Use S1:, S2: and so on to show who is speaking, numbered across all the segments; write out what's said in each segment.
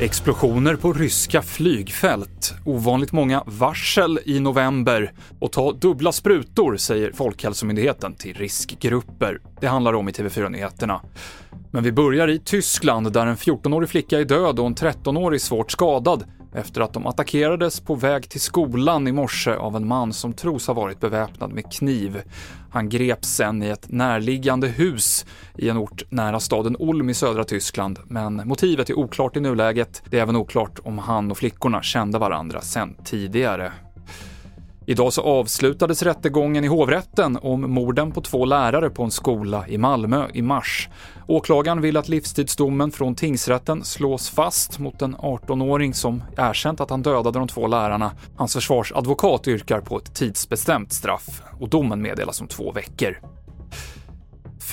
S1: Explosioner på ryska flygfält, ovanligt många varsel i november och ta dubbla sprutor, säger Folkhälsomyndigheten till riskgrupper. Det handlar om i TV4-nyheterna. Men vi börjar i Tyskland där en 14-årig flicka är död och en 13-årig svårt skadad efter att de attackerades på väg till skolan i morse av en man som tros ha varit beväpnad med kniv. Han greps sen i ett närliggande hus i en ort nära staden Ulm i södra Tyskland, men motivet är oklart i nuläget. Det är även oklart om han och flickorna kände varandra sen tidigare. Idag så avslutades rättegången i hovrätten om morden på två lärare på en skola i Malmö i mars. Åklagaren vill att livstidsdomen från tingsrätten slås fast mot en 18-åring som erkänt att han dödade de två lärarna. Hans försvarsadvokat yrkar på ett tidsbestämt straff och domen meddelas om två veckor.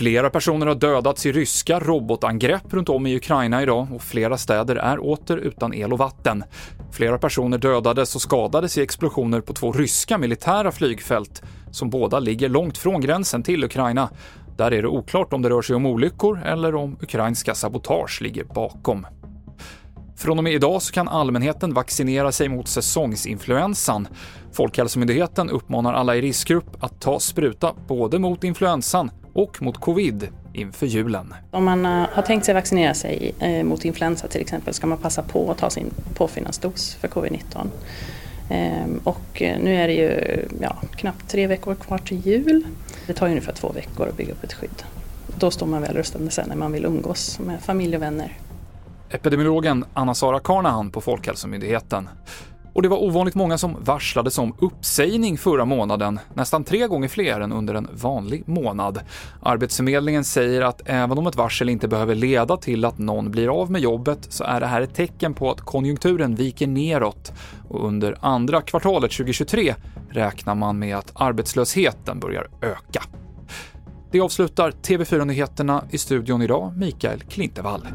S1: Flera personer har dödats i ryska robotangrepp runt om i Ukraina idag och flera städer är åter utan el och vatten. Flera personer dödades och skadades i explosioner på två ryska militära flygfält som båda ligger långt från gränsen till Ukraina. Där är det oklart om det rör sig om olyckor eller om ukrainska sabotage ligger bakom. Från och med idag så kan allmänheten vaccinera sig mot säsongsinfluensan. Folkhälsomyndigheten uppmanar alla i riskgrupp att ta spruta både mot influensan och mot covid inför julen.
S2: Om man eh, har tänkt sig vaccinera sig eh, mot influensa till exempel ska man passa på att ta sin påfyllnadsdos för covid-19. Ehm, och eh, nu är det ju ja, knappt tre veckor kvar till jul. Det tar ungefär två veckor att bygga upp ett skydd. Då står man väl rustad sen när man vill umgås med familj och vänner.
S1: Epidemiologen Anna-Sara Karnahan på Folkhälsomyndigheten. Och det var ovanligt många som varslades om uppsägning förra månaden, nästan tre gånger fler än under en vanlig månad. Arbetsförmedlingen säger att även om ett varsel inte behöver leda till att någon blir av med jobbet så är det här ett tecken på att konjunkturen viker neråt och under andra kvartalet 2023 räknar man med att arbetslösheten börjar öka. Det avslutar TV4-nyheterna i studion idag, Mikael Klintevall.